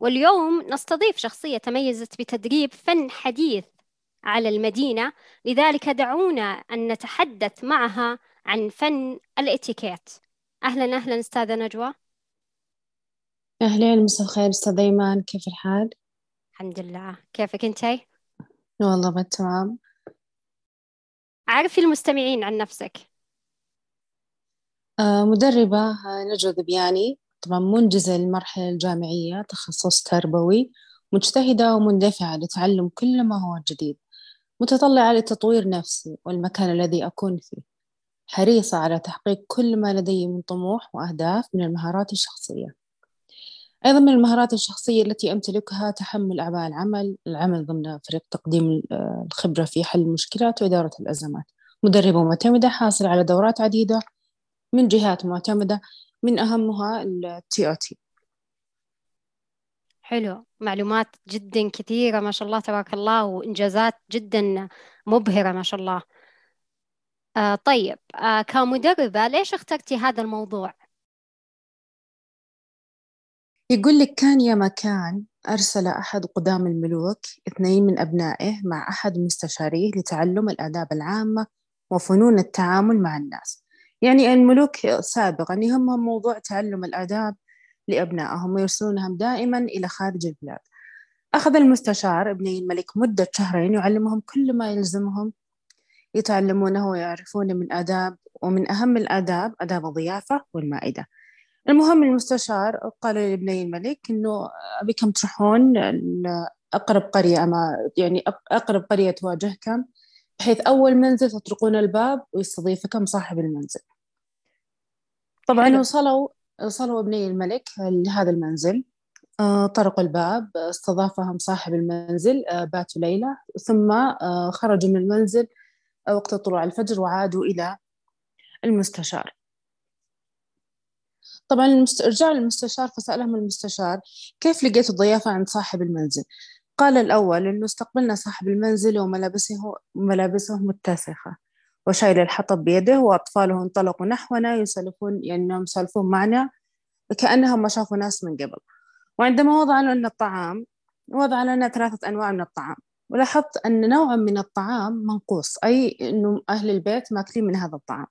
واليوم نستضيف شخصية تميزت بتدريب فن حديث على المدينة لذلك دعونا أن نتحدث معها عن فن الإتيكيت. أهلا أهلا أستاذة نجوى. أهلين مساء الخير أستاذ أيمان. كيف الحال؟ الحمد لله. كيفك أنتي؟ والله بالتمام. عرفي المستمعين عن نفسك. آه مدربة آه، نجوى ذبياني. طبعا منجزة للمرحلة الجامعية تخصص تربوي مجتهدة ومندفعة لتعلم كل ما هو جديد متطلعة لتطوير نفسي والمكان الذي أكون فيه. حريصة على تحقيق كل ما لدي من طموح وأهداف من المهارات الشخصية. أيضا من المهارات الشخصية التي أمتلكها تحمل أعباء العمل العمل ضمن فريق تقديم الخبرة في حل المشكلات وإدارة الأزمات. مدربة معتمدة حاصل على دورات عديدة من جهات معتمدة من أهمها التي أو تي حلو. معلومات جدا كثيرة ما شاء الله تبارك الله وإنجازات جدا مبهرة ما شاء الله. آه طيب آه كمدربة ليش اخترتي هذا الموضوع؟ يقول لك كان يا مكان أرسل أحد قدام الملوك اثنين من أبنائه مع أحد مستشاريه لتعلم الآداب العامة وفنون التعامل مع الناس. يعني الملوك سابقا يهمهم موضوع تعلم الآداب لأبنائهم ويرسلونهم دائما إلى خارج البلاد. أخذ المستشار ابني الملك مدة شهرين يعلمهم كل ما يلزمهم يتعلمونه ويعرفونه من آداب ومن أهم الآداب آداب الضيافة والمائدة. المهم المستشار قال لابني الملك إنه أبيكم تروحون أقرب قرية أما يعني أقرب قرية تواجهكم بحيث أول منزل تطرقون الباب ويستضيفكم صاحب المنزل. طبعا. وصلوا وصلوا أبني الملك لهذا المنزل. آه، طرقوا الباب استضافهم صاحب المنزل آه، باتوا ليلة ثم آه، خرجوا من المنزل وقت طلوع الفجر وعادوا إلى المستشار. طبعا المست... رجع المستشار فسألهم المستشار كيف لقيت الضيافة عند صاحب المنزل؟ قال الأول أنه استقبلنا صاحب المنزل وملابسه ملابسه متسخة. وشايل الحطب بيده وأطفاله انطلقوا نحونا يسلفون يعني يسولفون معنا كأنهم ما شافوا ناس من قبل. وعندما وضع لنا الطعام وضع لنا ثلاثة أنواع من الطعام. ولاحظت أن نوعا من الطعام منقوص أي أنه أهل البيت ماكلين من هذا الطعام.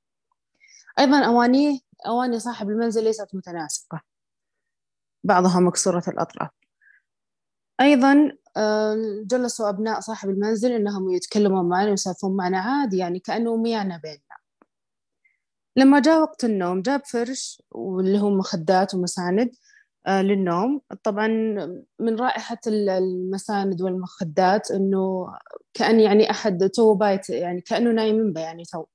أيضا أوانيه أواني صاحب المنزل ليست متناسقة. بعضها مكسورة الأطراف. أيضا جلسوا أبناء صاحب المنزل إنهم يتكلمون معنا ويسولفون معنا عادي يعني كأنه ميانا بيننا. لما جاء وقت النوم جاب فرش واللي هو مخدات ومساند آه، للنوم. طبعا من رائحة المساند والمخدات إنه كأن يعني أحد تو بايت يعني كأنه نايم يعني تو.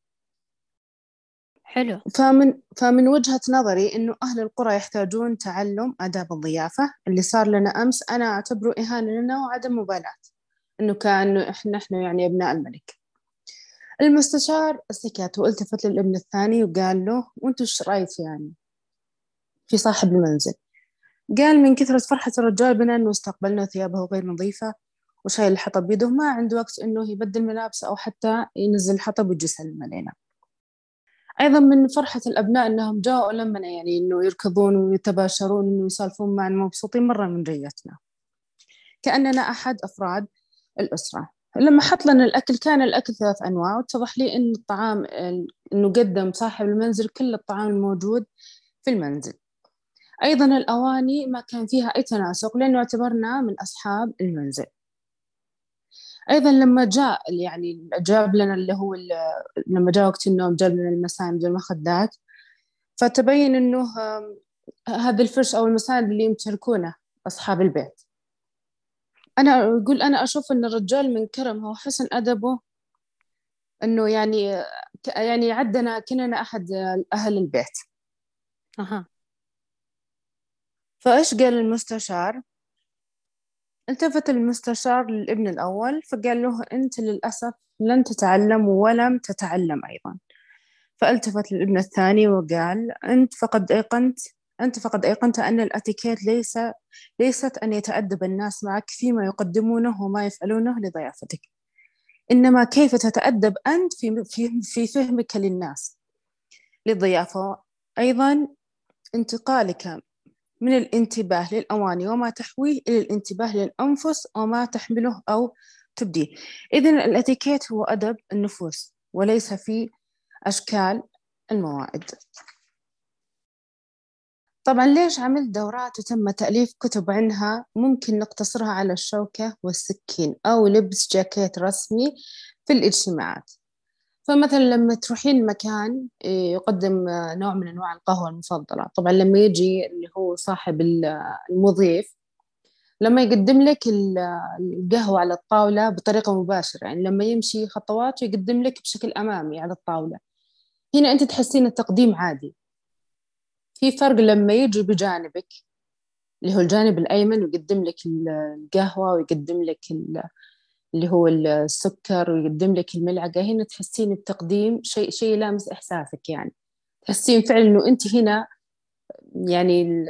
حلو. فمن فمن وجهة نظري إنه أهل القرى يحتاجون تعلم آداب الضيافة. اللي صار لنا أمس أنا أعتبره إهانة لنا وعدم مبالاة. إنه كان إحنا إحنا يعني أبناء الملك. المستشار سكت والتفت للابن الثاني وقال له وانت إيش رأيك يعني في صاحب المنزل؟ قال من كثرة فرحة الرجال بنا انه استقبلنا ثيابه غير نظيفة وشايل الحطب بيده ما عنده وقت إنه يبدل ملابسه أو حتى ينزل الحطب ويجي يسلم علينا. أيضا من فرحة الأبناء أنهم جاءوا لمنا يعني أنه يركضون ويتباشرون أنه يسالفون معنا مبسوطين مرة من جيتنا كأننا أحد أفراد الأسرة. لما حط لنا الأكل كان الأكل ثلاث أنواع واتضح لي أن الطعام أنه قدم صاحب المنزل كل الطعام الموجود في المنزل. أيضا الأواني ما كان فيها أي تناسق لأنه اعتبرنا من أصحاب المنزل. أيضا لما جاء يعني جاب لنا اللي هو لما جاء وقت النوم جاب لنا المساند والمخدات فتبين إنه هذا الفرش أو المساند اللي يمتلكونه أصحاب البيت. أنا أقول أنا أشوف إن الرجال من كرمه وحسن أدبه إنه يعني يعني عدنا كأننا أحد أهل البيت. أها. فإيش قال المستشار؟ التفت المستشار للابن الأول فقال له أنت للأسف لن تتعلم ولم تتعلم أيضا. فالتفت للابن الثاني وقال أنت فقد أيقنت أنت فقد أيقنت أن الأتيكيت ليس ليست أن يتأدب الناس معك فيما يقدمونه وما يفعلونه لضيافتك. إنما كيف تتأدب أنت في في في فهمك للناس؟ للضيافة أيضا انتقالك من الانتباه للأواني وما تحويه إلى الانتباه للأنفس وما تحمله أو تبديه. إذن الأتيكيت هو أدب النفوس وليس في أشكال الموائد. طبعا ليش عملت دورات وتم تأليف كتب عنها؟ ممكن نقتصرها على الشوكة والسكين أو لبس جاكيت رسمي في الاجتماعات. فمثلا لما تروحين مكان إيه، يقدم نوع من أنواع القهوة المفضلة. طبعا لما يجي اللي هو صاحب المضيف لما يقدم لك القهوة على الطاولة بطريقة مباشرة. يعني لما يمشي خطوات ويقدم لك بشكل أمامي على الطاولة. هنا أنت تحسين التقديم عادي. في فرق لما يجي بجانبك اللي هو الجانب الأيمن ويقدم لك القهوة ويقدم لك اللي هو السكر ويقدم لك الملعقة هنا تحسين التقديم شيء شيء لامس إحساسك يعني. تحسين فعلا إنه أنت هنا يعني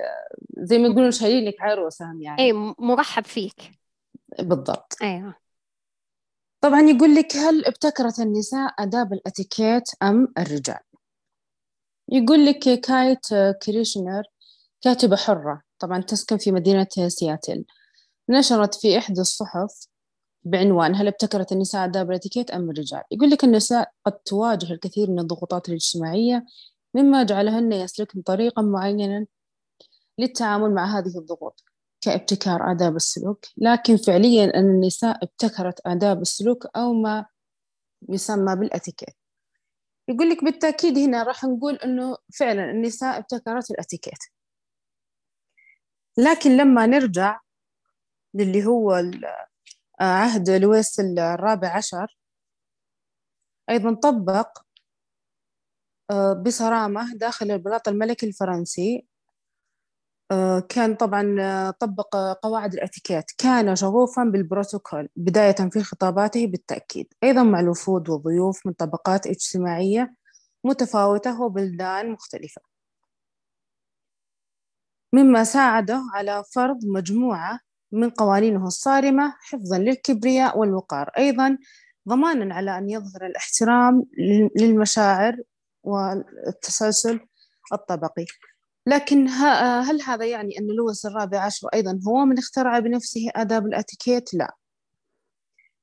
زي ما يقولون شايلين لك عروسة يعني. أي مرحب فيك. بالضبط. أيوه طبعا يقول لك هل ابتكرت النساء آداب الأتيكيت أم الرجال؟ يقول لك كايت كريشنر كاتبة حرة طبعا تسكن في مدينة سياتل. نشرت في إحدى الصحف بعنوان هل ابتكرت النساء آداب الاتيكيت أم الرجال؟ يقول لك النساء قد تواجه الكثير من الضغوطات الاجتماعية مما جعلهن يسلكن طريقا معينا للتعامل مع هذه الضغوط كابتكار آداب السلوك. لكن فعليا أن النساء ابتكرت آداب السلوك أو ما يسمى بالاتيكيت. يقول لك بالتأكيد هنا راح نقول أنه فعلا النساء ابتكرت الاتيكيت. لكن لما نرجع للي هو عهد لويس الرابع عشر. أيضا طبق آه، بصرامة داخل البلاط الملكي الفرنسي. آه، كان طبعا آه، طبق قواعد الإتيكيت. كان شغوفا بالبروتوكول بداية في خطاباته بالتأكيد. أيضا مع الوفود والضيوف من طبقات اجتماعية متفاوتة وبلدان مختلفة. مما ساعده على فرض مجموعة من قوانينه الصارمة حفظا للكبرياء والوقار. أيضا ضمانا على أن يظهر الاحترام للمشاعر والتسلسل الطبقي. لكن هل هذا يعني أن لويس الرابع عشر أيضا هو من اخترع بنفسه آداب الأتيكيت؟ لا.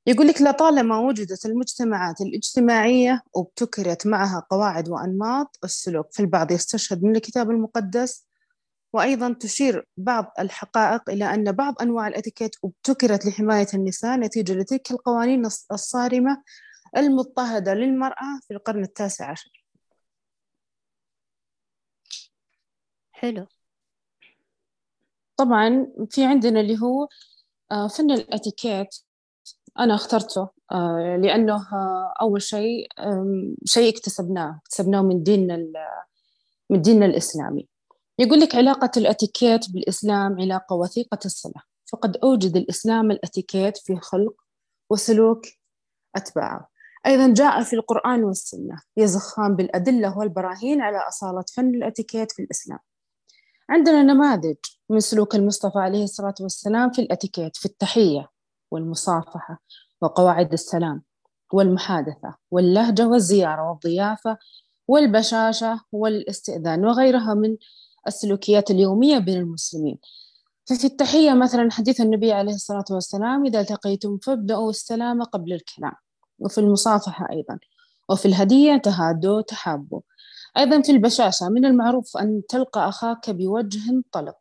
يقول لك لطالما وجدت المجتمعات الاجتماعية وابتكرت معها قواعد وأنماط السلوك فالبعض يستشهد من الكتاب المقدس وأيضا تشير بعض الحقائق إلى أن بعض أنواع الأتيكيت ابتكرت لحماية النساء نتيجة لتلك القوانين الصارمة المضطهدة للمرأة في القرن التاسع عشر. حلو. طبعا في عندنا اللي هو آه، فن الأتيكيت أنا اخترته آه، لأنه آه، أول شيء شيء اكتسبناه اكتسبناه من ديننا من ديننا الإسلامي. يقول لك علاقة الأتيكيت بالإسلام علاقة وثيقة الصلة فقد أوجد الإسلام الأتيكيت في خلق وسلوك أتباعه. أيضا جاء في القرآن والسنة يزخان بالأدلة والبراهين على أصالة فن الأتيكيت في الإسلام. عندنا نماذج من سلوك المصطفى عليه الصلاة والسلام في الأتيكيت في التحية والمصافحة وقواعد السلام والمحادثة واللهجة والزيارة والضيافة والبشاشة والاستئذان وغيرها من السلوكيات اليومية بين المسلمين. ففي التحية مثلا حديث النبي عليه الصلاة والسلام إذا التقيتم فابدأوا السلام قبل الكلام. وفي المصافحة أيضا. وفي الهدية تهادوا تحابوا. أيضا في البشاشة من المعروف أن تلقى أخاك بوجه طلق.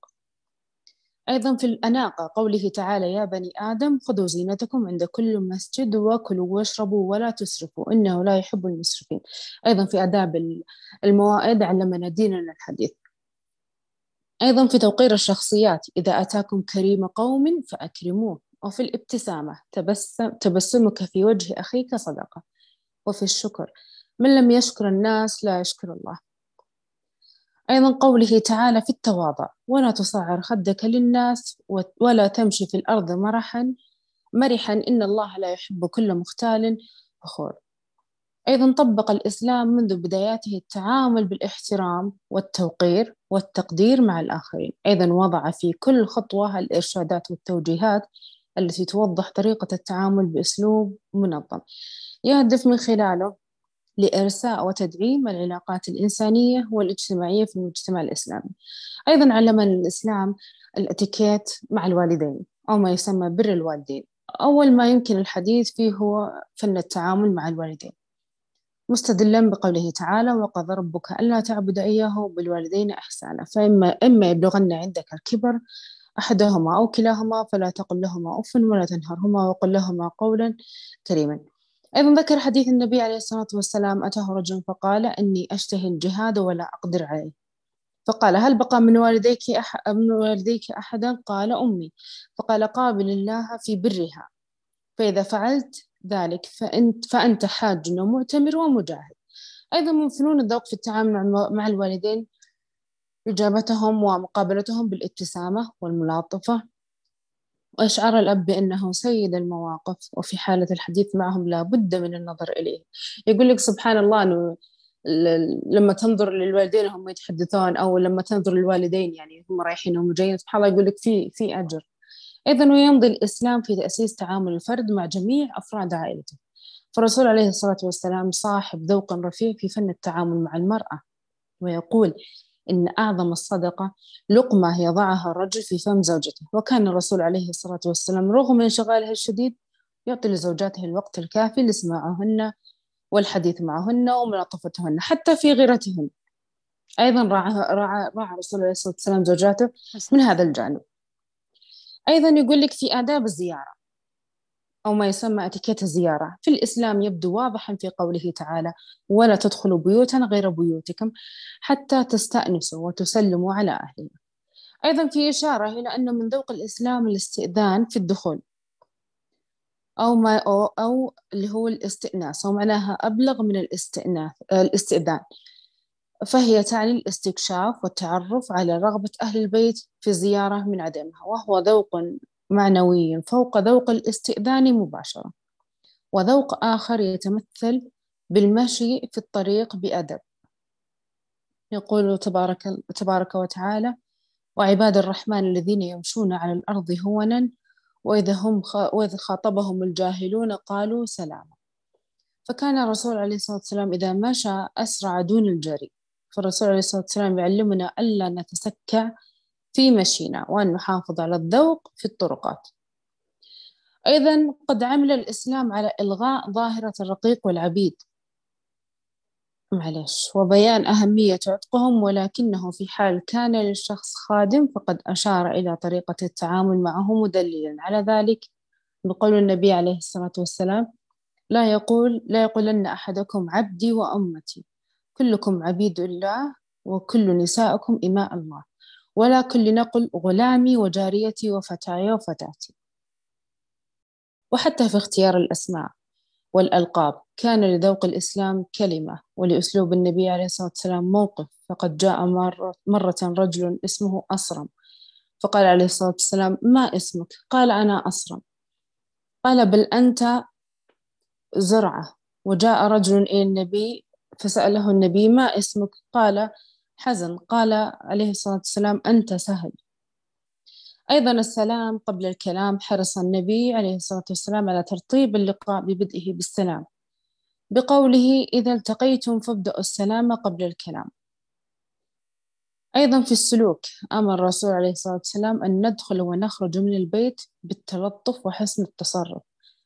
أيضا في الأناقة قوله تعالى يا بني آدم خذوا زينتكم عند كل مسجد وكلوا واشربوا ولا تسرفوا إنه لا يحب المسرفين. أيضا في آداب الموائد علمنا ديننا الحديث أيضا في توقير الشخصيات إذا أتاكم كريم قوم فأكرموه. وفي الابتسامة تبسم تبسمك في وجه أخيك صدقة. وفي الشكر من لم يشكر الناس لا يشكر الله. أيضا قوله تعالى في التواضع ولا تصعر خدك للناس ولا تمشي في الأرض مرحا مرحا إن الله لا يحب كل مختال فخور. أيضا طبق الإسلام منذ بداياته التعامل بالإحترام والتوقير والتقدير مع الآخرين. أيضا وضع في كل خطوة الإرشادات والتوجيهات التي توضح طريقة التعامل بأسلوب منظم. يهدف من خلاله لإرساء وتدعيم العلاقات الإنسانية والاجتماعية في المجتمع الإسلامي. أيضا علمنا الإسلام الإتيكيت مع الوالدين أو ما يسمى بر الوالدين. أول ما يمكن الحديث فيه هو فن التعامل مع الوالدين. مستدلا بقوله تعالى وقضى ربك ألا تعبد إياه بالوالدين إحسانا. فإما إما يبلغن عندك الكبر أحدهما أو كلاهما فلا تقل لهما أف ولا تنهرهما وقل لهما قولا كريما. أيضا ذكر حديث النبي عليه الصلاة والسلام أتاه رجل فقال إني أشتهي الجهاد ولا أقدر عليه. فقال هل بقى من والديك أح من والديك أحدا؟ قال أمي. فقال قابل الله في برها. فإذا فعلت ذلك فأنت, فأنت حاج ومعتمر ومجاهد. أيضا من فنون الذوق في التعامل مع الوالدين إجابتهم ومقابلتهم بالابتسامة والملاطفة. وإشعار الأب بأنه سيد المواقف وفي حالة الحديث معهم لا بد من النظر إليه. يقول لك سبحان الله أنه لما تنظر للوالدين هم يتحدثون أو لما تنظر للوالدين يعني هم رايحين وهم جايين سبحان الله يقول لك في في أجر. أيضا ويمضي الإسلام في تأسيس تعامل الفرد مع جميع أفراد عائلته. فالرسول عليه الصلاة والسلام صاحب ذوق رفيع في فن التعامل مع المرأة ويقول إن أعظم الصدقة لقمة يضعها الرجل في فم زوجته. وكان الرسول عليه الصلاة والسلام رغم انشغاله الشديد يعطي لزوجاته الوقت الكافي لسماعهن والحديث معهن وملاطفتهن حتى في غيرتهن. أيضا راعى راعى راعى الرسول عليه الصلاة والسلام زوجاته من هذا الجانب. أيضا يقول لك في آداب الزيارة أو ما يسمى أتيكيت الزيارة. في الإسلام يبدو واضحا في قوله تعالى ولا تدخلوا بيوتا غير بيوتكم حتى تستأنسوا وتسلموا على أهلها أيضا في إشارة إلى أن من ذوق الإسلام الاستئذان في الدخول أو ما أو, أو اللي هو الاستئناس ومعناها أبلغ من الاستئناس الاستئذان. فهي تعني الاستكشاف والتعرف على رغبة أهل البيت في الزيارة من عدمها وهو ذوق معنوي فوق ذوق الاستئذان مباشرة وذوق آخر يتمثل بالمشي في الطريق بأدب. يقول تبارك, تبارك وتعالى وعباد الرحمن الذين يمشون على الأرض هونا وإذا, هم وإذا خاطبهم الجاهلون قالوا سلاما فكان الرسول عليه الصلاة والسلام إذا مشى أسرع دون الجري فالرسول عليه الصلاة والسلام يعلمنا ألا نتسكع في مشينا وأن نحافظ على الذوق في الطرقات. أيضا قد عمل الإسلام على إلغاء ظاهرة الرقيق والعبيد. معلش وبيان أهمية عتقهم ولكنه في حال كان للشخص خادم فقد أشار إلى طريقة التعامل معه مدللا. على ذلك بقول النبي عليه الصلاة والسلام لا يقول لا يقولن أحدكم عبدي وأمتي. كلكم عبيد الله وكل نسائكم إماء الله. ولكن لنقل غلامي وجاريتي وفتاي وفتاتي. وحتى في اختيار الأسماء والألقاب كان لذوق الإسلام كلمة ولأسلوب النبي عليه الصلاة والسلام موقف. فقد جاء مرة, مرة رجل اسمه أصرم فقال عليه الصلاة والسلام ما اسمك؟ قال أنا أصرم قال بل أنت زرعة. وجاء رجل إلى النبي فسأله النبي ما اسمك؟ قال حزن. قال عليه الصلاة والسلام أنت سهل. أيضا السلام قبل الكلام حرص النبي عليه الصلاة والسلام على ترطيب اللقاء ببدئه بالسلام. بقوله إذا التقيتم فابدأوا السلام قبل الكلام. أيضا في السلوك أمر الرسول عليه الصلاة والسلام أن ندخل ونخرج من البيت بالتلطف وحسن التصرف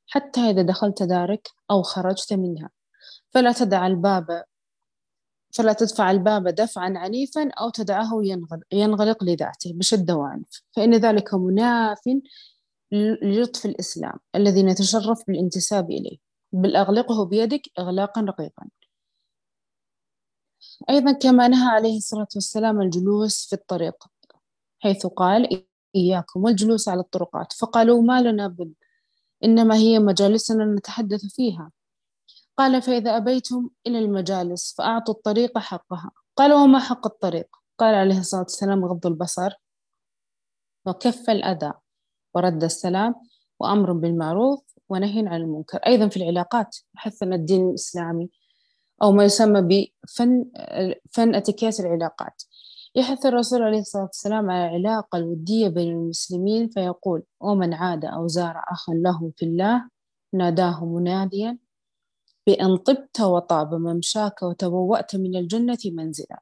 حتى إذا دخلت دارك أو خرجت منها. فلا تدع الباب فلا تدفع الباب دفعا عنيفا أو تدعه ينغلق لذاته بشدة وعنف. فإن ذلك مناف للطف الإسلام الذي نتشرف بالانتساب إليه. بل أغلقه بيدك إغلاقا رقيقا. أيضا كما نهى عليه الصلاة والسلام الجلوس في الطريق حيث قال إياكم والجلوس على الطرقات فقالوا ما لنا بد إنما هي مجالسنا نتحدث فيها قال فإذا أبيتم إلى المجالس فأعطوا الطريق حقها. قال وما حق الطريق؟ قال عليه الصلاة والسلام غض البصر وكف الأذى ورد السلام وأمر بالمعروف ونهي عن المنكر. أيضا في العلاقات حثنا الدين الإسلامي أو ما يسمى بفن فن أتكيات العلاقات. يحث الرسول عليه الصلاة والسلام على العلاقة الودية بين المسلمين فيقول ومن عاد أو زار أخا له في الله ناداه مناديا بأن طبت وطاب ممشاك وتبوأت من الجنة منزلا.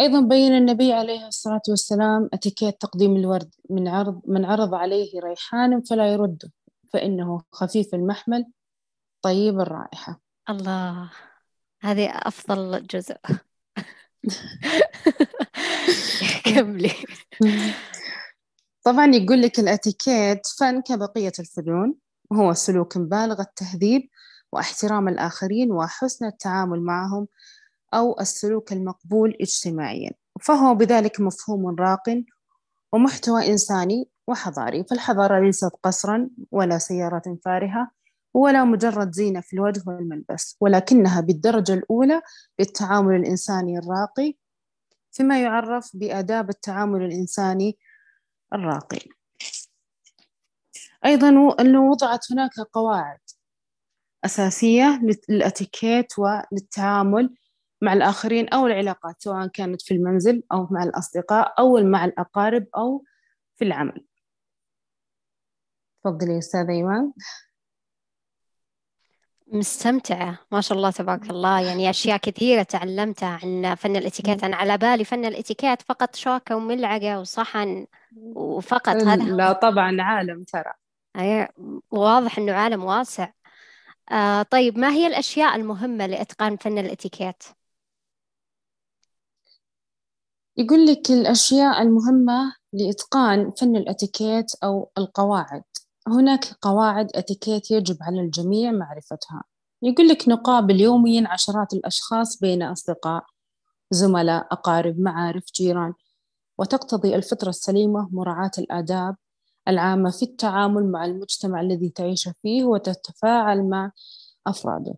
أيضا بين النبي عليه الصلاة والسلام أتيكيت تقديم الورد من عرض من عرض عليه ريحان فلا يرده فإنه خفيف المحمل طيب الرائحة. الله هذه أفضل جزء. كملي طبعا يقول لك الأتيكيت فن كبقية الفنون وهو سلوك بالغ التهذيب واحترام الآخرين وحسن التعامل معهم أو السلوك المقبول اجتماعيا. فهو بذلك مفهوم راق ومحتوى إنساني وحضاري. فالحضارة ليست قصرا ولا سيارات فارهة ولا مجرد زينة في الوجه والملبس ولكنها بالدرجة الأولى للتعامل الإنساني الراقي فيما يعرف بآداب التعامل الإنساني الراقي. أيضا أنه وضعت هناك قواعد أساسية للأتيكيت وللتعامل مع الآخرين أو العلاقات سواء كانت في المنزل أو مع الأصدقاء أو مع الأقارب أو في العمل. تفضلي أستاذة إيمان. مستمتعة ما شاء الله تبارك الله. يعني أشياء كثيرة تعلمتها عن فن الإتيكيت. أنا على بالي فن الإتيكيت فقط شوكة وملعقة وصحن وفقط. هذا لا طبعا عالم ترى. أي واضح إنه عالم واسع. آه طيب ما هي الأشياء المهمة لإتقان فن الإتيكيت؟ يقول لك الأشياء المهمة لإتقان فن الإتيكيت أو القواعد. هناك قواعد إتيكيت يجب على الجميع معرفتها. يقول لك نقابل يوميا عشرات الأشخاص بين أصدقاء زملاء أقارب معارف جيران. وتقتضي الفطرة السليمة مراعاة الآداب العامة في التعامل مع المجتمع الذي تعيش فيه وتتفاعل مع أفراده.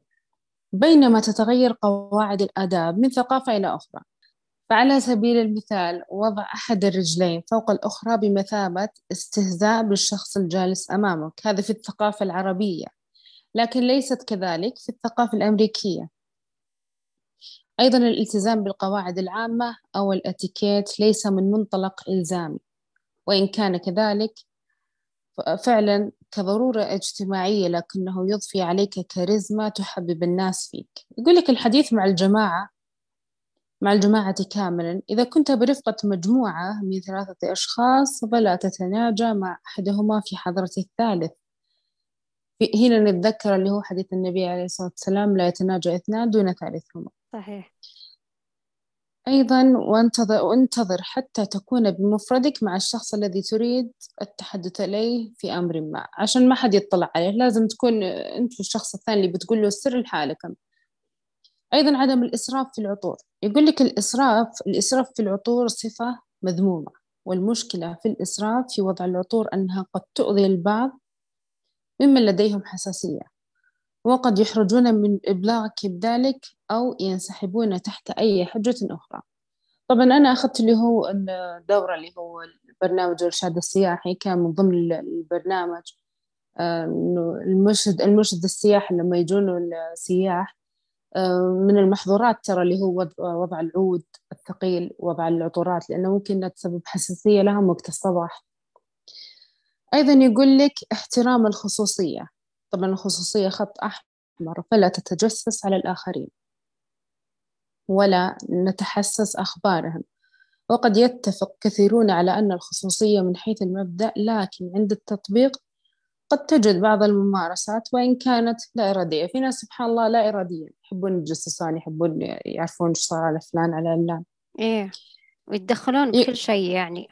بينما تتغير قواعد الآداب من ثقافة إلى أخرى. فعلى سبيل المثال وضع أحد الرجلين فوق الأخرى بمثابة استهزاء بالشخص الجالس أمامك. هذا في الثقافة العربية لكن ليست كذلك في الثقافة الأمريكية. أيضا الالتزام بالقواعد العامة أو الأتيكيت ليس من منطلق إلزامي وإن كان كذلك فعلا كضرورة اجتماعية لكنه يضفي عليك كاريزما تحبب الناس فيك. يقول لك الحديث مع الجماعة مع الجماعة كاملا إذا كنت برفقة مجموعة من ثلاثة أشخاص فلا تتناجى مع أحدهما في حضرة الثالث. هنا نتذكر اللي هو حديث النبي عليه الصلاة والسلام لا يتناجى اثنان دون ثالثهما. صحيح. أيضا وانتظر, وانتظر حتى تكون بمفردك مع الشخص الذي تريد التحدث إليه في أمر ما. عشان ما حد يطلع عليه لازم تكون أنت الشخص الثاني اللي بتقول له السر لحالك. أيضا عدم الإسراف في العطور. يقول لك الإسراف الإسراف في العطور صفة مذمومة. والمشكلة في الإسراف في وضع العطور أنها قد تؤذي البعض ممن لديهم حساسية. وقد يحرجون من إبلاغك بذلك أو ينسحبون تحت أي حجة أخرى. طبعا أنا أخذت اللي هو الدورة اللي هو البرنامج الإرشاد السياحي كان من ضمن البرنامج المرشد المرشد السياحي لما يجون السياح من المحظورات ترى اللي هو وضع العود الثقيل وضع العطورات لأنه ممكن تسبب حساسية لهم وقت الصباح. أيضا يقول لك احترام الخصوصية. طبعا الخصوصية خط أحمر فلا تتجسس على الآخرين. ولا نتحسس أخبارهم. وقد يتفق كثيرون على أن الخصوصية من حيث المبدأ لكن عند التطبيق قد تجد بعض الممارسات وإن كانت لا إرادية. في ناس سبحان الله لا إرادية. يحبون يتجسسون يحبون يعرفون إيش صار على فلان على علان إيه. ويتدخلون بكل شيء يعني.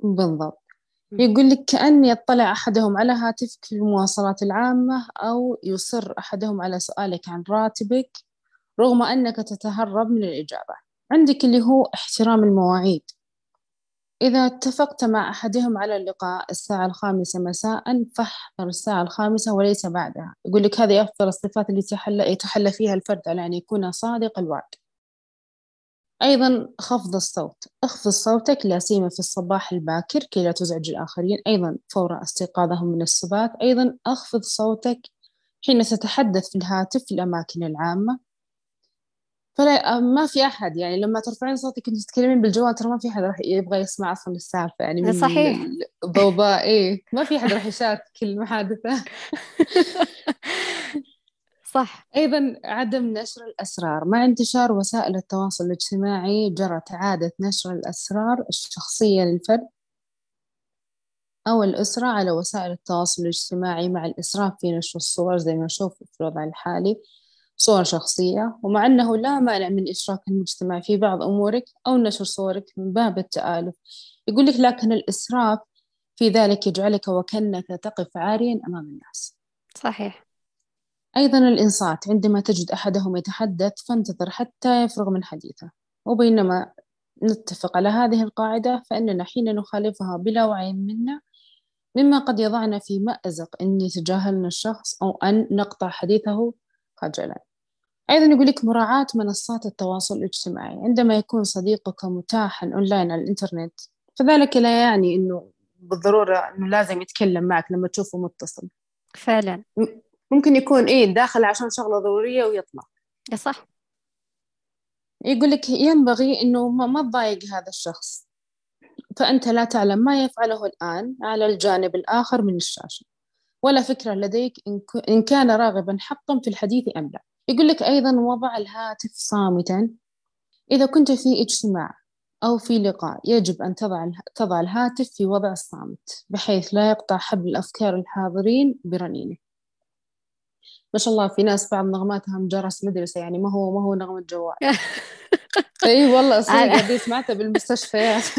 بالضبط. يقول لك كأن يطلع أحدهم على هاتفك في المواصلات العامة أو يصر أحدهم على سؤالك عن راتبك. رغم أنك تتهرب من الإجابة. عندك اللي هو احترام المواعيد. إذا اتفقت مع أحدهم على اللقاء الساعة الخامسة مساء فاحضر الساعة الخامسة وليس بعدها. يقول لك هذه أفضل الصفات اللي يتحلى, يتحلى فيها الفرد على أن يكون صادق الوعد. أيضا خفض الصوت. اخفض صوتك لا سيما في الصباح الباكر كي لا تزعج الآخرين. أيضا فور استيقاظهم من السبات أيضا اخفض صوتك حين تتحدث في الهاتف في الأماكن العامة. فلا ما في أحد يعني لما ترفعين صوتك كنت تتكلمين بالجوال ترى ما في أحد راح يبغى يسمع أصلا السالفة يعني من صحيح. الضوضاء. إيه ما في أحد راح يشارك المحادثة صح. أيضا عدم نشر الأسرار. مع انتشار وسائل التواصل الاجتماعي جرت عادة نشر الأسرار الشخصية للفرد أو الأسرة على وسائل التواصل الاجتماعي مع الإسراف في نشر الصور زي ما نشوف في الوضع الحالي. صور شخصية ومع أنه لا مانع من إشراك المجتمع في بعض أمورك أو نشر صورك من باب التآلف. يقول لك لكن الإسراف في ذلك يجعلك وكأنك تقف عاريا أمام الناس. صحيح. أيضا الإنصات عندما تجد أحدهم يتحدث فانتظر حتى يفرغ من حديثه وبينما نتفق على هذه القاعدة فإننا حين نخالفها بلا وعي منا مما قد يضعنا في مأزق أن يتجاهلنا الشخص أو أن نقطع حديثه خجلا أيضا يقول لك مراعاة منصات التواصل الاجتماعي. عندما يكون صديقك متاحا أونلاين على الإنترنت فذلك لا يعني أنه بالضرورة أنه لازم يتكلم معك لما تشوفه متصل. فعلا. ممكن يكون إيه داخل عشان شغلة ضرورية ويطلع. صح. يقول لك ينبغي أنه ما تضايق هذا الشخص. فأنت لا تعلم ما يفعله الآن على الجانب الآخر من الشاشة. ولا فكرة لديك إن كان راغبا حقا في الحديث أم لا. يقول لك أيضا وضع الهاتف صامتا. إذا كنت في اجتماع أو في لقاء يجب أن تضع تضع الهاتف في وضع الصامت بحيث لا يقطع حبل الأفكار الحاضرين برنينه. ما شاء الله في ناس بعض نغماتها مجرس مدرسة يعني ما هو ما هو نغمة جوال. إي والله صدق سمعتها بالمستشفيات.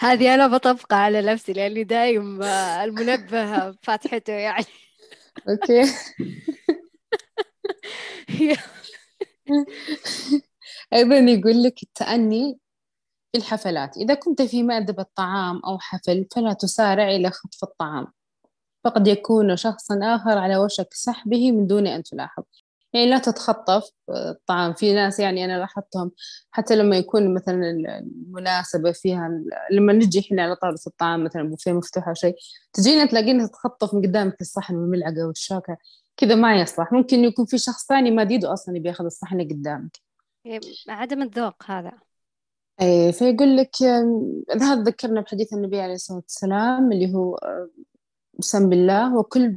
هذه أنا بطبقها على نفسي لأني دايم المنبه فاتحته يعني. أوكي. أيضا يقول لك التأني في الحفلات. إذا كنت في مأدبة طعام أو حفل فلا تسارع إلى خطف الطعام. فقد يكون شخصا آخر على وشك سحبه من دون أن تلاحظ. يعني لا تتخطف الطعام. في ناس يعني أنا لاحظتهم حتى لما يكون مثلا المناسبة فيها لما نجي إحنا على طاولة الطعام مثلا بوفيه مفتوح أو شيء تجينا تلاقينا تتخطف من قدامك الصحن والملعقة والشوكة. كذا ما يصلح. ممكن يكون في شخص ثاني ما ديده أصلا يبي يأخذ الصحن قدامك. إيه، عدم الذوق هذا. إيه فيقول لك هذا ذكرنا بحديث النبي عليه الصلاة والسلام اللي هو سم بالله وكل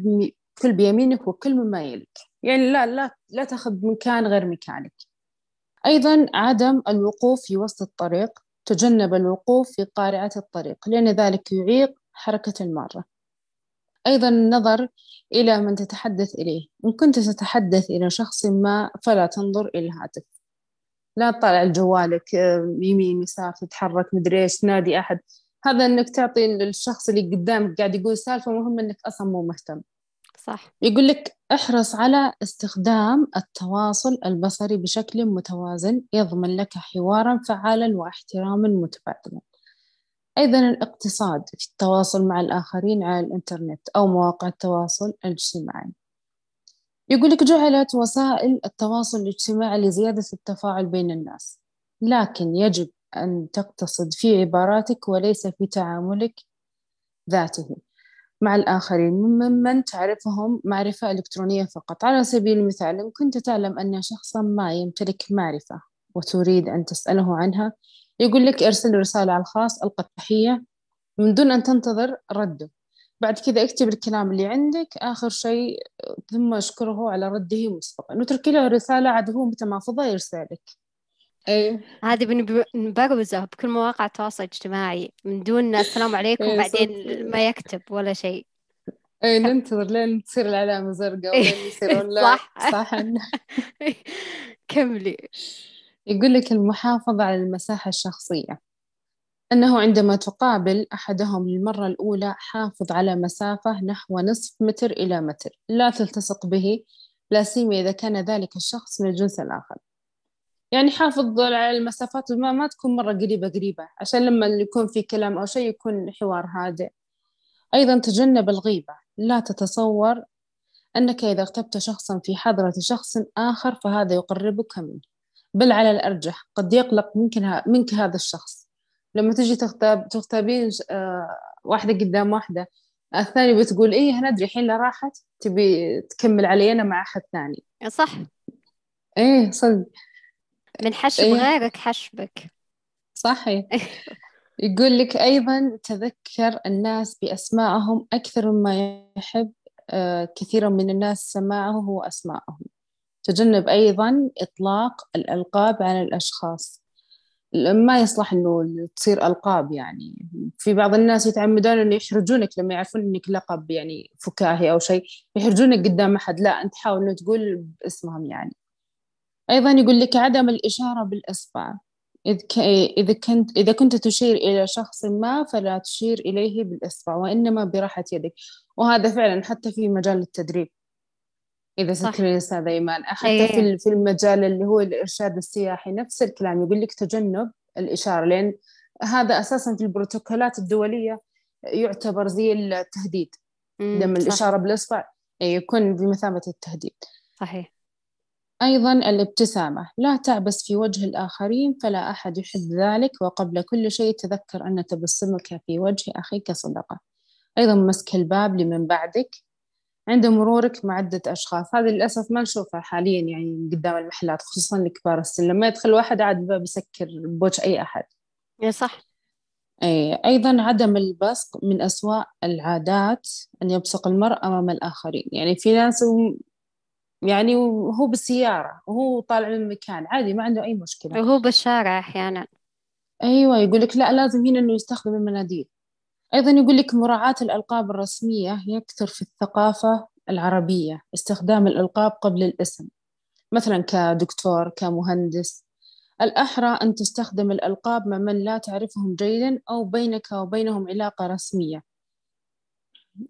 كل بيمينك وكل مما يلك يعني لا لا لا تاخذ مكان غير مكانك. أيضا عدم الوقوف في وسط الطريق تجنب الوقوف في قارعة الطريق لأن ذلك يعيق حركة المارة أيضا النظر إلى من تتحدث إليه. إن كنت تتحدث إلى شخص ما فلا تنظر إلى الهاتف. لا تطالع جوالك يمين يسار تتحرك مدري إيش تنادي أحد. هذا إنك تعطي للشخص اللي قدامك قاعد يقول سالفة مهم إنك أصلا مو مهتم. صح. يقول لك احرص على استخدام التواصل البصري بشكل متوازن يضمن لك حوارا فعالا واحتراما متبادلا. أيضا الاقتصاد في التواصل مع الآخرين على الإنترنت أو مواقع التواصل الاجتماعي. يقول لك جعلت وسائل التواصل الاجتماعي لزيادة التفاعل بين الناس لكن يجب أن تقتصد في عباراتك وليس في تعاملك ذاته. مع الآخرين ممن تعرفهم معرفة إلكترونية فقط. على سبيل المثال إن كنت تعلم أن شخصا ما يمتلك معرفة وتريد أن تسأله عنها يقول لك ارسل رسالة على الخاص ألقى التحية من دون أن تنتظر رده. بعد كذا اكتب الكلام اللي عندك آخر شيء ثم أشكره على رده مسبقا وتركي له رسالة عاد هو متى ما فضى يرسلك. أيه. هذه بنبروزه بكل مواقع التواصل الاجتماعي من دون السلام عليكم أيه بعدين ما يكتب ولا شيء. اي ننتظر لين تصير العلامة زرقاء ولين يصيرون صح. صح. كملي. يقول لك المحافظة على المساحة الشخصية. أنه عندما تقابل أحدهم للمرة الأولى حافظ على مسافة نحو نصف متر إلى متر. لا تلتصق به لا سيما إذا كان ذلك الشخص من الجنس الآخر. يعني حافظ على المسافات ما, ما تكون مرة قريبة قريبة عشان لما يكون في كلام أو شيء يكون حوار هادئ. أيضا تجنب الغيبة لا تتصور أنك إذا اغتبت شخصا في حضرة شخص آخر فهذا يقربك منه. بل على الأرجح قد يقلق منك, منك هذا الشخص. لما تجي تغتاب تغتابين آه، واحدة قدام واحدة الثانية بتقول إيه ندري الحين لا راحت تبي تكمل علي أنا مع أحد ثاني. صح. إيه صدق. من حشب إيه؟ غيرك حشبك. صحيح. يقول لك أيضا تذكر الناس بأسمائهم أكثر مما يحب آه، كثيرا من الناس سماعه هو أسمائهم تجنب أيضا إطلاق الألقاب على الأشخاص. ما يصلح إنه تصير ألقاب يعني. في بعض الناس يتعمدون إنه يحرجونك لما يعرفون إنك لقب يعني فكاهي أو شيء يحرجونك قدام أحد. لا أنت حاول إنه تقول باسمهم يعني. أيضا يقول لك عدم الإشارة بالإصبع. إذا كنت إذا كنت تشير إلى شخص ما فلا تشير إليه بالإصبع وإنما براحة يدك. وهذا فعلا حتى في مجال التدريب. إذا تذكرين أستاذ إيمان حتى أيه. في في المجال اللي هو الإرشاد السياحي نفس الكلام. يقول لك تجنب الإشارة لأن هذا أساسا في البروتوكولات الدولية يعتبر زي التهديد. لما الإشارة بالإصبع يكون بمثابة التهديد. صحيح. أيضا الابتسامة. لا تعبس في وجه الآخرين فلا أحد يحب ذلك وقبل كل شيء تذكر أن تبسمك في وجه أخيك صدقة. أيضا مسك الباب لمن بعدك عند مرورك مع عدة أشخاص. هذه للأسف ما نشوفها حاليا يعني قدام المحلات خصوصا لكبار السن. لما يدخل واحد عاد الباب يسكر بوجه أي أحد. يا صح. أي أيضا عدم البصق من أسوأ العادات أن يبصق المرء أمام الآخرين. يعني في ناس يعني وهو بالسيارة وهو طالع من مكان عادي ما عنده أي مشكلة. وهو بالشارع أحيانا. أيوة يقول لك لا لازم هنا إنه يستخدم المناديل. أيضا يقول لك مراعاة الألقاب الرسمية يكثر في الثقافة العربية استخدام الألقاب قبل الاسم مثلا كدكتور كمهندس. الأحرى أن تستخدم الألقاب مع من لا تعرفهم جيدا أو بينك وبينهم علاقة رسمية.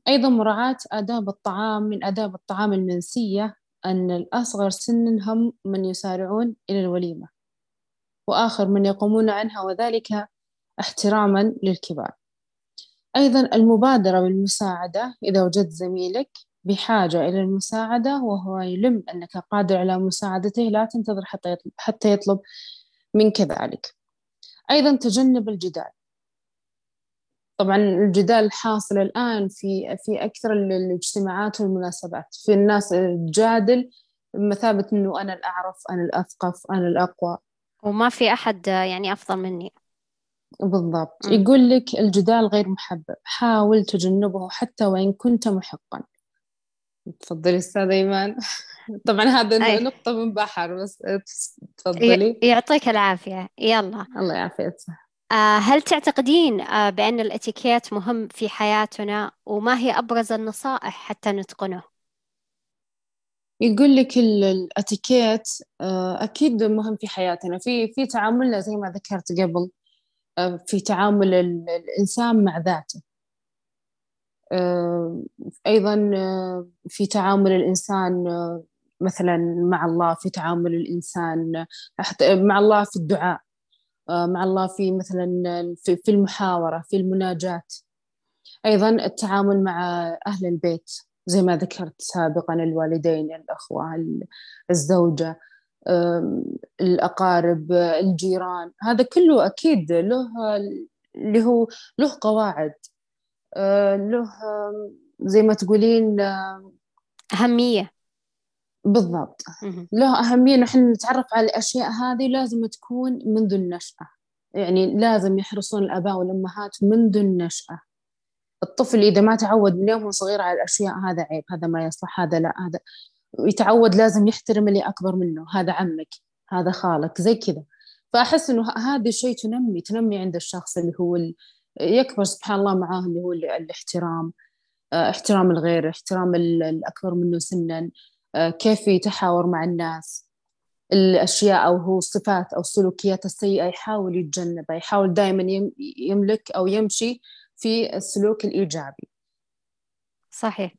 أيضا مراعاة آداب الطعام من آداب الطعام المنسية أن الأصغر سنا هم من يسارعون إلى الوليمة وآخر من يقومون عنها وذلك احتراما للكبار. أيضا المبادرة بالمساعدة إذا وجدت زميلك بحاجة إلى المساعدة وهو يلم أنك قادر على مساعدته لا تنتظر حتى يطلب, حتى يطلب منك ذلك. أيضا تجنب الجدال. طبعا الجدال حاصل الآن في في أكثر الاجتماعات والمناسبات. في الناس تجادل بمثابة إنه أنا الأعرف أنا الأثقف أنا الأقوى. وما في أحد يعني أفضل مني. بالضبط. م. يقول لك الجدال غير محبب. حاول تجنبه حتى وإن كنت محقا. تفضلي أستاذ إيمان. طبعا هذا نقطة من بحر بس تفضلي. يعطيك العافية. يلا. الله يعافيك. هل تعتقدين آه، بأن الاتيكيت مهم في حياتنا وما هي أبرز النصائح حتى نتقنه؟ يقول لك الاتيكيت آه، أكيد مهم في حياتنا. في في تعاملنا زي ما ذكرت قبل في تعامل الإنسان مع ذاته. أيضا في تعامل الإنسان مثلا مع الله في تعامل الإنسان مع الله في الدعاء. آه، مع الله في مثلا في المحاورة في المناجاة أيضا التعامل مع أهل البيت زي ما ذكرت سابقا الوالدين الأخوة الزوجة الأقارب الجيران. هذا كله أكيد له اللي هو له قواعد. آه، له زي ما تقولين أهمية. بالضبط. له أهمية نحن نتعرف على الأشياء هذه لازم تكون منذ النشأة. يعني لازم يحرصون الآباء والأمهات منذ النشأة. الطفل إذا ما تعود من يوم صغير على الأشياء هذا عيب هذا ما يصلح هذا لا هذا يتعود لازم يحترم اللي أكبر منه هذا عمك هذا خالك زي كذا. فأحس إنه هذا الشيء تنمي تنمي عند الشخص اللي هو يكبر سبحان الله معاه اللي هو الاحترام آه، احترام الغير احترام الأكبر منه سنا. كيف يتحاور مع الناس. الأشياء أو هو الصفات أو السلوكيات السيئة يحاول يتجنبها يحاول دائما يملك أو يمشي في السلوك الإيجابي. صحيح.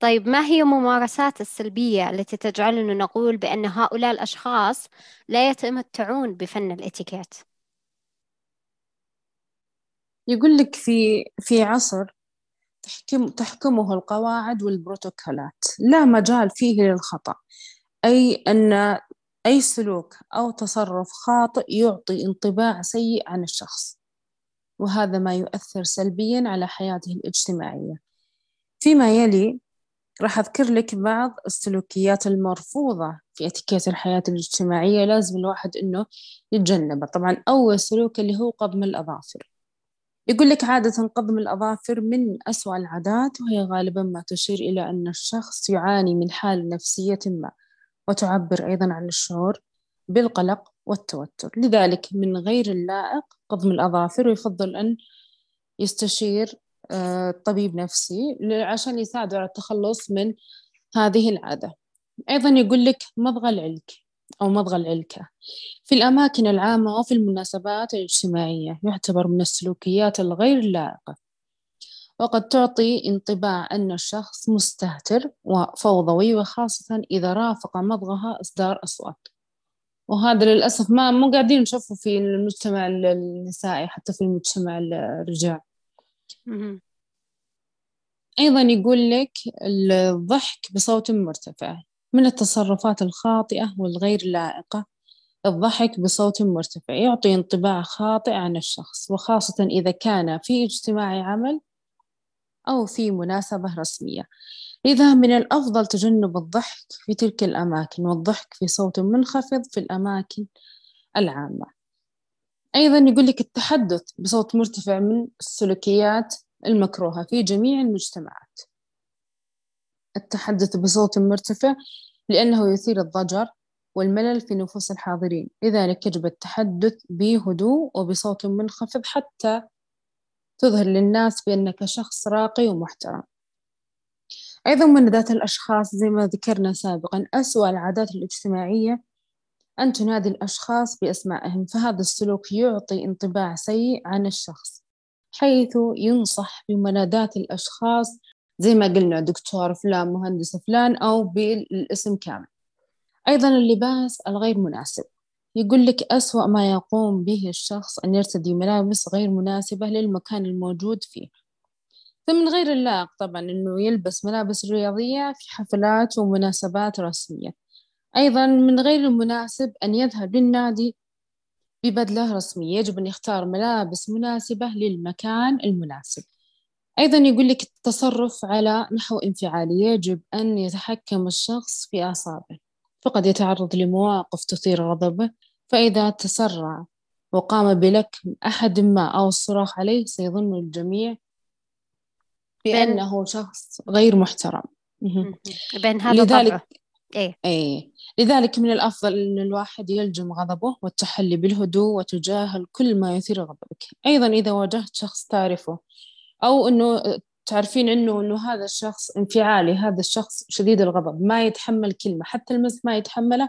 طيب ما هي الممارسات السلبية التي تجعلنا نقول بأن هؤلاء الأشخاص لا يتمتعون بفن الإتيكيت؟ يقول لك في في عصر تحكم تحكمه القواعد والبروتوكولات. لا مجال فيه للخطأ. أي أن أي سلوك أو تصرف خاطئ يعطي انطباع سيء عن الشخص. وهذا ما يؤثر سلبيا على حياته الاجتماعية. فيما يلي راح أذكر لك بعض السلوكيات المرفوضة في اتيكيت الحياة الاجتماعية. لازم الواحد إنه يتجنبها. طبعا أول سلوك اللي هو قضم الأظافر. يقول لك عادة قضم الأظافر من أسوأ العادات وهي غالبا ما تشير إلى أن الشخص يعاني من حالة نفسية ما وتعبر أيضا عن الشعور بالقلق والتوتر. لذلك من غير اللائق قضم الأظافر ويفضل أن يستشير آه، طبيب نفسي عشان يساعده على التخلص من هذه العادة. أيضا يقول لك مضغ العلك. أو مضغ العلكة في الأماكن العامة وفي المناسبات الاجتماعية يعتبر من السلوكيات الغير لائقة. وقد تعطي انطباع أن الشخص مستهتر وفوضوي وخاصة إذا رافق مضغها إصدار أصوات. وهذا للأسف ما مو قاعدين نشوفه في المجتمع النسائي حتى في المجتمع الرجال. أيضا يقول لك الضحك بصوت مرتفع. من التصرفات الخاطئة والغير لائقة الضحك بصوت مرتفع يعطي انطباع خاطئ عن الشخص وخاصة إذا كان في اجتماع عمل أو في مناسبة رسمية. لذا من الأفضل تجنب الضحك في تلك الأماكن والضحك في صوت منخفض في الأماكن العامة. أيضا يقول لك التحدث بصوت مرتفع من السلوكيات المكروهة في جميع المجتمعات. التحدث بصوت مرتفع لأنه يثير الضجر والملل في نفوس الحاضرين. لذلك يجب التحدث بهدوء وبصوت منخفض حتى تظهر للناس بأنك شخص راقي ومحترم. أيضا من ذات الأشخاص زي ما ذكرنا سابقا أسوأ العادات الاجتماعية أن تنادي الأشخاص بأسمائهم فهذا السلوك يعطي انطباع سيء عن الشخص حيث ينصح بمناداة الأشخاص زي ما قلنا دكتور فلان مهندس فلان أو بالاسم كامل. أيضا اللباس الغير مناسب. يقول لك أسوأ ما يقوم به الشخص أن يرتدي ملابس غير مناسبة للمكان الموجود فيه. فمن غير اللائق طبعا أنه يلبس ملابس رياضية في حفلات ومناسبات رسمية. أيضا من غير المناسب أن يذهب للنادي ببدلة رسمية. يجب أن يختار ملابس مناسبة للمكان المناسب. أيضا يقول لك التصرف على نحو انفعالي يجب أن يتحكم الشخص في أعصابه فقد يتعرض لمواقف تثير غضبه فإذا تسرع وقام بلك أحد ما أو الصراخ عليه سيظن الجميع بأنه شخص غير محترم. بين هذا لذلك إيه؟ إيه. لذلك من الأفضل أن الواحد يلجم غضبه والتحلي بالهدوء وتجاهل كل ما يثير غضبك. أيضا إذا واجهت شخص تعرفه أو أنه تعرفين إنه إنه هذا الشخص انفعالي هذا الشخص شديد الغضب ما يتحمل كلمة حتى المزح ما يتحمله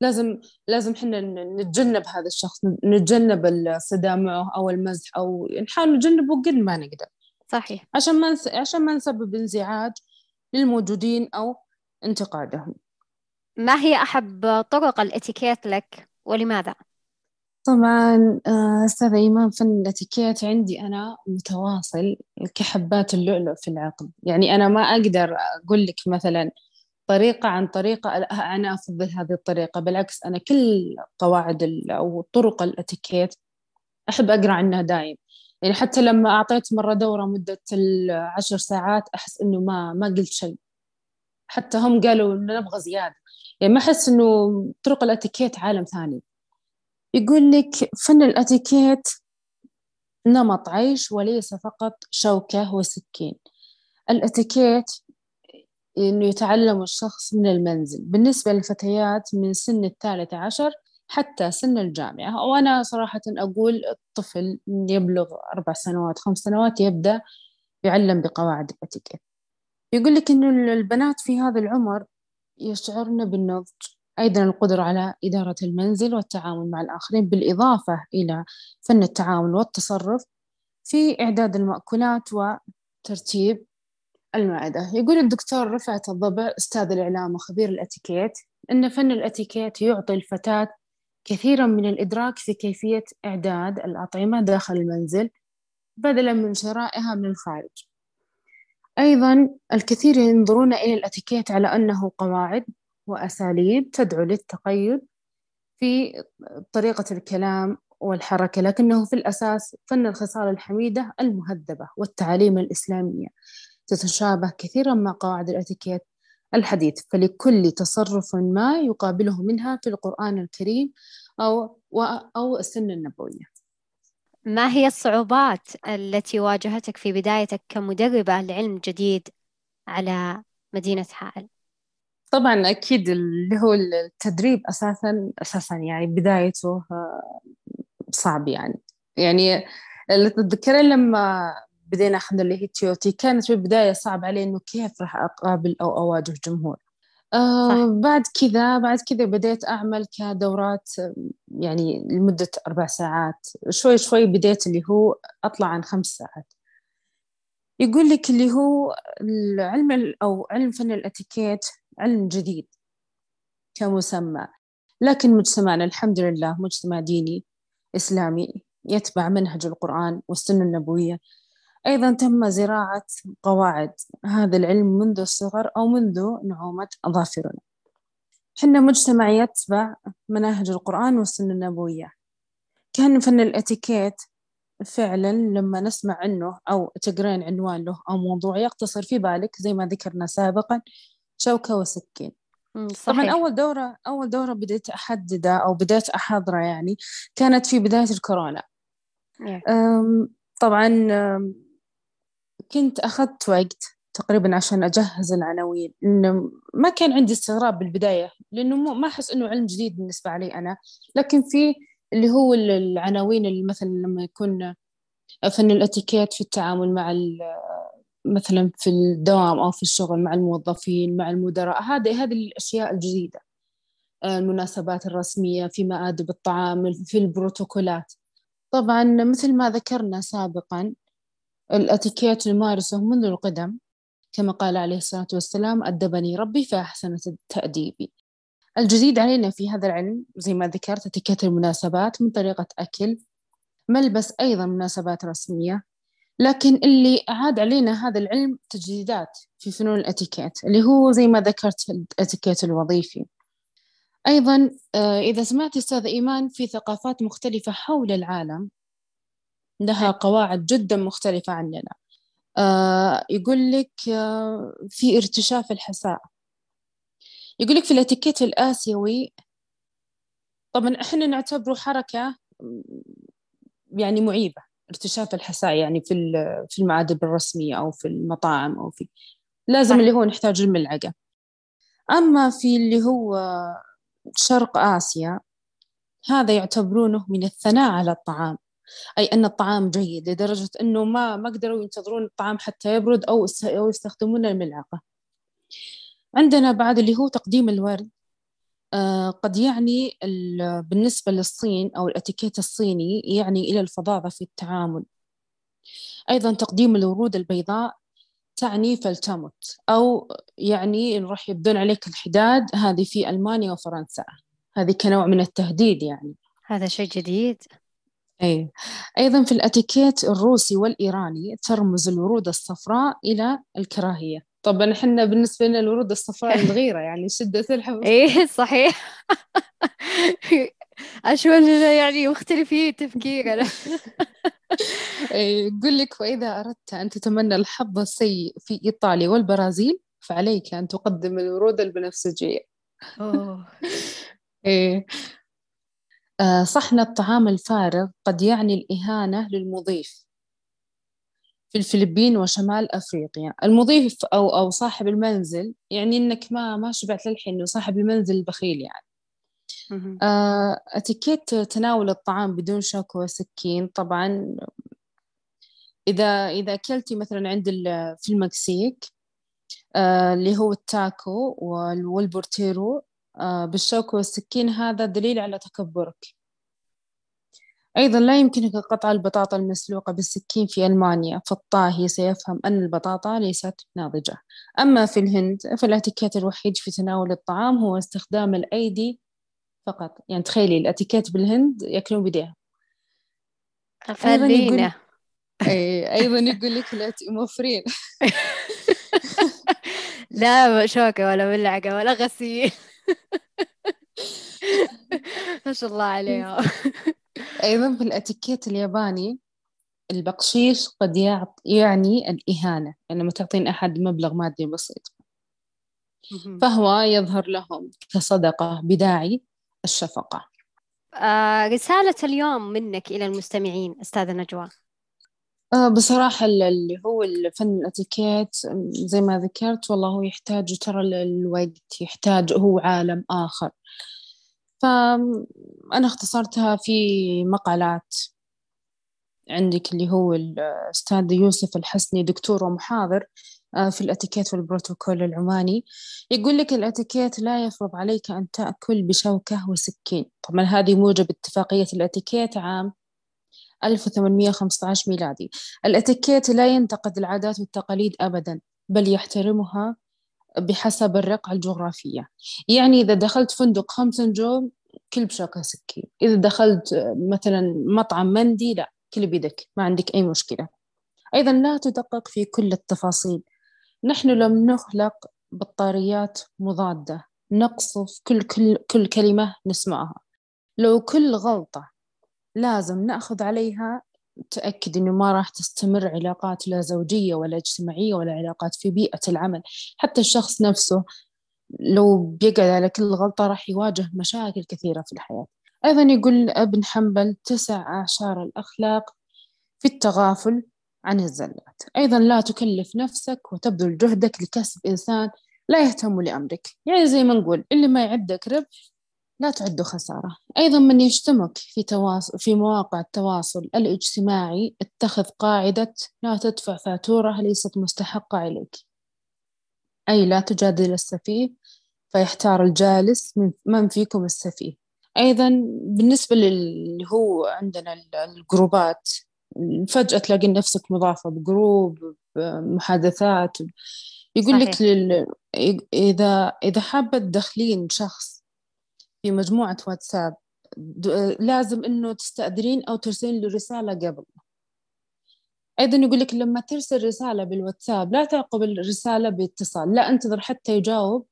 لازم لازم إحنا نتجنب هذا الشخص نتجنب الصدام معه أو المزح أو نحاول نتجنبه قد ما نقدر. صحيح. عشان ما عشان ما نسبب انزعاج للموجودين أو انتقادهم. ما هي أحب طرق الإتيكيت لك ولماذا؟ طبعا آه، أستاذة إيمان فن الاتيكيت عندي أنا متواصل كحبات اللؤلؤ في العقد. يعني أنا ما أقدر أقول لك مثلا طريقة عن طريقة أنا أفضل هذه الطريقة. بالعكس أنا كل قواعد أو طرق الاتيكيت أحب أقرأ عنها دايم. يعني حتى لما أعطيت مرة دورة مدة العشر ساعات أحس إنه ما ما قلت شيء. حتى هم قالوا إنه نبغى زيادة. يعني ما أحس إنه طرق الاتيكيت عالم ثاني. يقول لك فن الأتيكيت نمط عيش وليس فقط شوكة وسكين. الأتيكيت إنه يتعلم الشخص من المنزل. بالنسبة للفتيات من سن الثالثة عشر حتى سن الجامعة وأنا صراحة أقول الطفل يبلغ أربع سنوات خمس سنوات يبدأ يعلم بقواعد الأتيكيت. يقول لك إنه البنات في هذا العمر يشعرن بالنضج. أيضا القدرة على إدارة المنزل والتعامل مع الآخرين بالإضافة إلى فن التعامل والتصرف في إعداد المأكولات وترتيب المعدة. يقول الدكتور رفعت الضبع أستاذ الإعلام وخبير الأتيكيت أن فن الأتيكيت يعطي الفتاة كثيرا من الإدراك في كيفية إعداد الأطعمة داخل المنزل بدلا من شرائها من الخارج. أيضا الكثير ينظرون إلى الأتيكيت على أنه قواعد وأساليب تدعو للتقيد في طريقة الكلام والحركة لكنه في الأساس فن الخصال الحميدة المهذبة والتعاليم الإسلامية تتشابه كثيرا مع قواعد الأتيكيت الحديث فلكل تصرف ما يقابله منها في القرآن الكريم أو أو السنة النبوية ما هي الصعوبات التي واجهتك في بدايتك كمدربة لعلم جديد على مدينة حائل؟ طبعا أكيد اللي هو التدريب أساسا أساسا يعني بدايته آه، صعب يعني. يعني اللي تتذكرين لما بدينا أخذنا اللي هي تيوتي كانت في البداية صعب علي إنه كيف راح أقابل أو أواجه جمهور آه بعد كذا بعد كذا بديت أعمل كدورات يعني لمدة أربع ساعات. شوي شوي بديت اللي هو أطلع عن خمس ساعات. يقول لك اللي هو العلم أو علم فن الأتيكيت علم جديد كمسمى. لكن مجتمعنا الحمد لله مجتمع ديني إسلامي يتبع منهج القرآن والسنة النبوية. أيضا تم زراعة قواعد هذا العلم منذ الصغر أو منذ نعومة أظافرنا حنا مجتمع يتبع مناهج القرآن والسنة النبوية. كأن فن الإتيكيت فعلا لما نسمع عنه أو تقرين عنوان له أو موضوع يقتصر في بالك زي ما ذكرنا سابقا شوكة وسكين. صحيح. طبعا أول دورة أول دورة بديت أحددها أو بديت أحضرها يعني كانت في بداية الكورونا. طبعا كنت أخذت وقت تقريبا عشان أجهز العناوين إنه ما كان عندي استغراب بالبداية لأنه ما أحس إنه علم جديد بالنسبة لي أنا. لكن في اللي هو العناوين اللي مثلا لما يكون فن الإتيكيت في التعامل مع مثلا في الدوام أو في الشغل مع الموظفين مع المدراء هذه هذه الأشياء الجديدة. المناسبات الرسمية في مآدب الطعام في البروتوكولات. طبعا مثل ما ذكرنا سابقا الأتيكيت نمارسه منذ القدم كما قال عليه الصلاة والسلام أدبني ربي فأحسن تأديبي. الجديد علينا في هذا العلم زي ما ذكرت أتيكيت المناسبات من طريقة أكل ملبس أيضا مناسبات رسمية لكن اللي أعاد علينا هذا العلم تجديدات في فنون الإتيكيت اللي هو زي ما ذكرت الإتيكيت الوظيفي. أيضا آه، إذا سمعت أستاذ إيمان في ثقافات مختلفة حول العالم لها قواعد جدا مختلفة عننا. آه يقول لك آه في ارتشاف الحساء. يقول لك في الإتيكيت الآسيوي طبعا إحنا نعتبره حركة يعني معيبة. ارتشاف الحساء يعني في في المعادب الرسمية أو في المطاعم أو في لازم اللي هو نحتاج الملعقة. أما في اللي هو شرق آسيا هذا يعتبرونه من الثناء على الطعام. أي أن الطعام جيد لدرجة أنه ما ما قدروا ينتظرون الطعام حتى يبرد أو يستخدمون الملعقة. عندنا بعد اللي هو تقديم الورد. قد يعني بالنسبة للصين أو الأتيكيت الصيني يعني إلى الفظاظة في التعامل. أيضا تقديم الورود البيضاء تعني فلتمت أو يعني راح يبدون عليك الحداد هذه في ألمانيا وفرنسا. هذه كنوع من التهديد يعني. هذا شيء جديد. أي أيضا في الأتيكيت الروسي والإيراني ترمز الورود الصفراء إلى الكراهية. طبعا إحنا بالنسبة لنا الورود الصفراء الغيرة يعني شدة الحب. إيه صحيح. أشوى يعني مختلفين تفكيرنا يقول لك وإذا أردت أن تتمنى الحظ السيء في إيطاليا والبرازيل فعليك أن تقدم الورود البنفسجية. أوه. إيه. آه، صحن الطعام الفارغ قد يعني الإهانة للمضيف. في الفلبين وشمال أفريقيا. المضيف أو أو صاحب المنزل يعني إنك ما ما شبعت للحين وصاحب المنزل البخيل يعني. آه، أتيكيت تناول الطعام بدون شوك وسكين. طبعا إذا إذا أكلتي مثلا عند في المكسيك آه، اللي هو التاكو والبوريتو آه، بالشوك والسكين هذا دليل على تكبرك. أيضا لا يمكنك قطع البطاطا المسلوقة بالسكين في ألمانيا فالطاهي سيفهم أن البطاطا ليست ناضجة. أما في الهند فالاتيكيت الوحيد في تناول الطعام هو استخدام الأيدي فقط. يعني تخيلي الأتيكيت بالهند يأكلون بيديهم أيضا يقول أيضا يقول لك لا موفرين لا شوكة ولا ملعقة ولا غسيل. ما شاء الله عليها أيضا في الأتيكيت الياباني البقشيش قد يعني الإهانة يعني لما تعطين أحد مبلغ مادي بسيط. فهو يظهر لهم كصدقة بداعي الشفقة. آه رسالة اليوم منك إلى المستمعين أستاذة نجوى. آه بصراحة اللي هو الفن الأتيكيت زي ما ذكرت والله هو يحتاج ترى الوقت يحتاج هو عالم آخر. فأنا اختصرتها في مقالات عندك اللي هو الأستاذ يوسف الحسني دكتور ومحاضر آه، في الأتيكيت والبروتوكول العماني. يقول لك الأتيكيت لا يفرض عليك أن تأكل بشوكة وسكين. طبعا هذه موجب اتفاقية الأتيكيت عام 1815 ميلادي. الأتيكيت لا ينتقد العادات والتقاليد أبدا بل يحترمها بحسب الرقعة الجغرافية. يعني إذا دخلت فندق خمس نجوم كل بشوكة سكين. إذا دخلت مثلا مطعم مندي لا كل بيدك ما عندك أي مشكلة. أيضا لا تدقق في كل التفاصيل. نحن لم نخلق بطاريات مضادة. نقصف كل, كل, كل كلمة نسمعها. لو كل غلطة لازم نأخذ عليها تأكد إنه ما راح تستمر علاقات لا زوجية ولا اجتماعية ولا علاقات في بيئة العمل. حتى الشخص نفسه لو بيقعد على كل غلطة راح يواجه مشاكل كثيرة في الحياة. أيضا يقول ابن حنبل تسع أعشار الأخلاق في التغافل عن الزلات. أيضا لا تكلف نفسك وتبذل جهدك لكسب إنسان لا يهتم لأمرك. يعني زي ما نقول اللي ما يعدك ربح لا تعده خسارة. أيضا من يشتمك في, تواصل في مواقع التواصل الاجتماعي اتخذ قاعدة لا تدفع فاتورة ليست مستحقة عليك. أي لا تجادل السفيه فيحتار الجالس من فيكم السفيه. أيضا بالنسبة للي هو عندنا الجروبات فجأة تلاقي نفسك مضافة بجروب بمحادثات. يقول صحيح. لك لل... إذا إذا حابة تدخلين شخص في مجموعة واتساب. لازم إنه تستأذنين أو ترسلين له رسالة قبل. أيضا يقول لك لما ترسل رسالة بالواتساب لا تعقب الرسالة باتصال. لا انتظر حتى يجاوب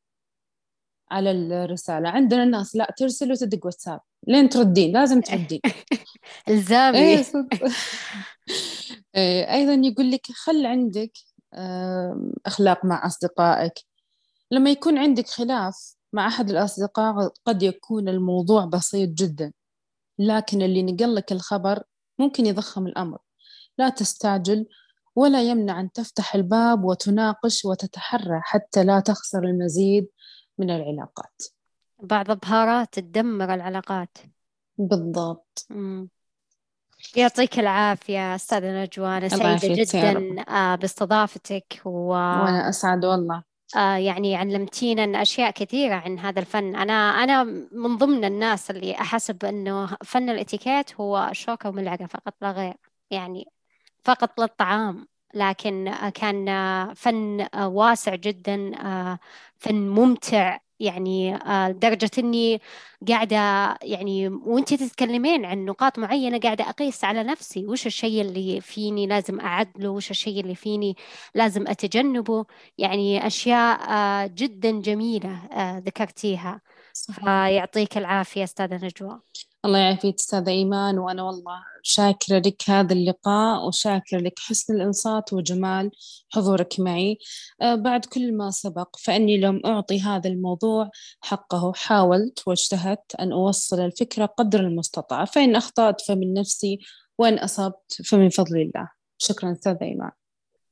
على الرسالة. عندنا الناس لا ترسل وتدق واتساب. لين تردين لازم تردين. الزامي. إيه، إيه، أيضا يقول لك خل عندك أخلاق مع أصدقائك. لما يكون عندك خلاف مع أحد الأصدقاء قد يكون الموضوع بسيط جدا لكن اللي نقل لك الخبر ممكن يضخم الأمر. لا تستعجل ولا يمنع أن تفتح الباب وتناقش وتتحرى حتى لا تخسر المزيد من العلاقات. بعض البهارات تدمر العلاقات. بالضبط. مم. يعطيك العافية أستاذة نجوى أنا سعيدة جدا آه، باستضافتك و... وأنا أسعد والله. يعني علمتينا أشياء كثيرة عن هذا الفن. أنا أنا من ضمن الناس اللي أحسب أنه فن الإتيكيت هو شوكة وملعقة فقط لا غير. يعني فقط للطعام. لكن كان فن واسع جدا فن ممتع. يعني لدرجة إني قاعدة يعني وأنت تتكلمين عن نقاط معينة قاعدة أقيس على نفسي وش الشيء اللي فيني لازم أعدله؟ وش الشيء اللي فيني لازم أتجنبه؟ يعني أشياء جدا جميلة ذكرتيها. فيعطيك العافية أستاذة نجوى. الله يعافيك أستاذة إيمان وأنا والله شاكرة لك هذا اللقاء وشاكرة لك حسن الإنصات وجمال حضورك معي. آه، بعد كل ما سبق فإني لم أعطي هذا الموضوع حقه حاولت واجتهدت أن أوصل الفكرة قدر المستطاع فإن أخطأت فمن نفسي وإن أصبت فمن فضل الله. شكرا أستاذة إيمان.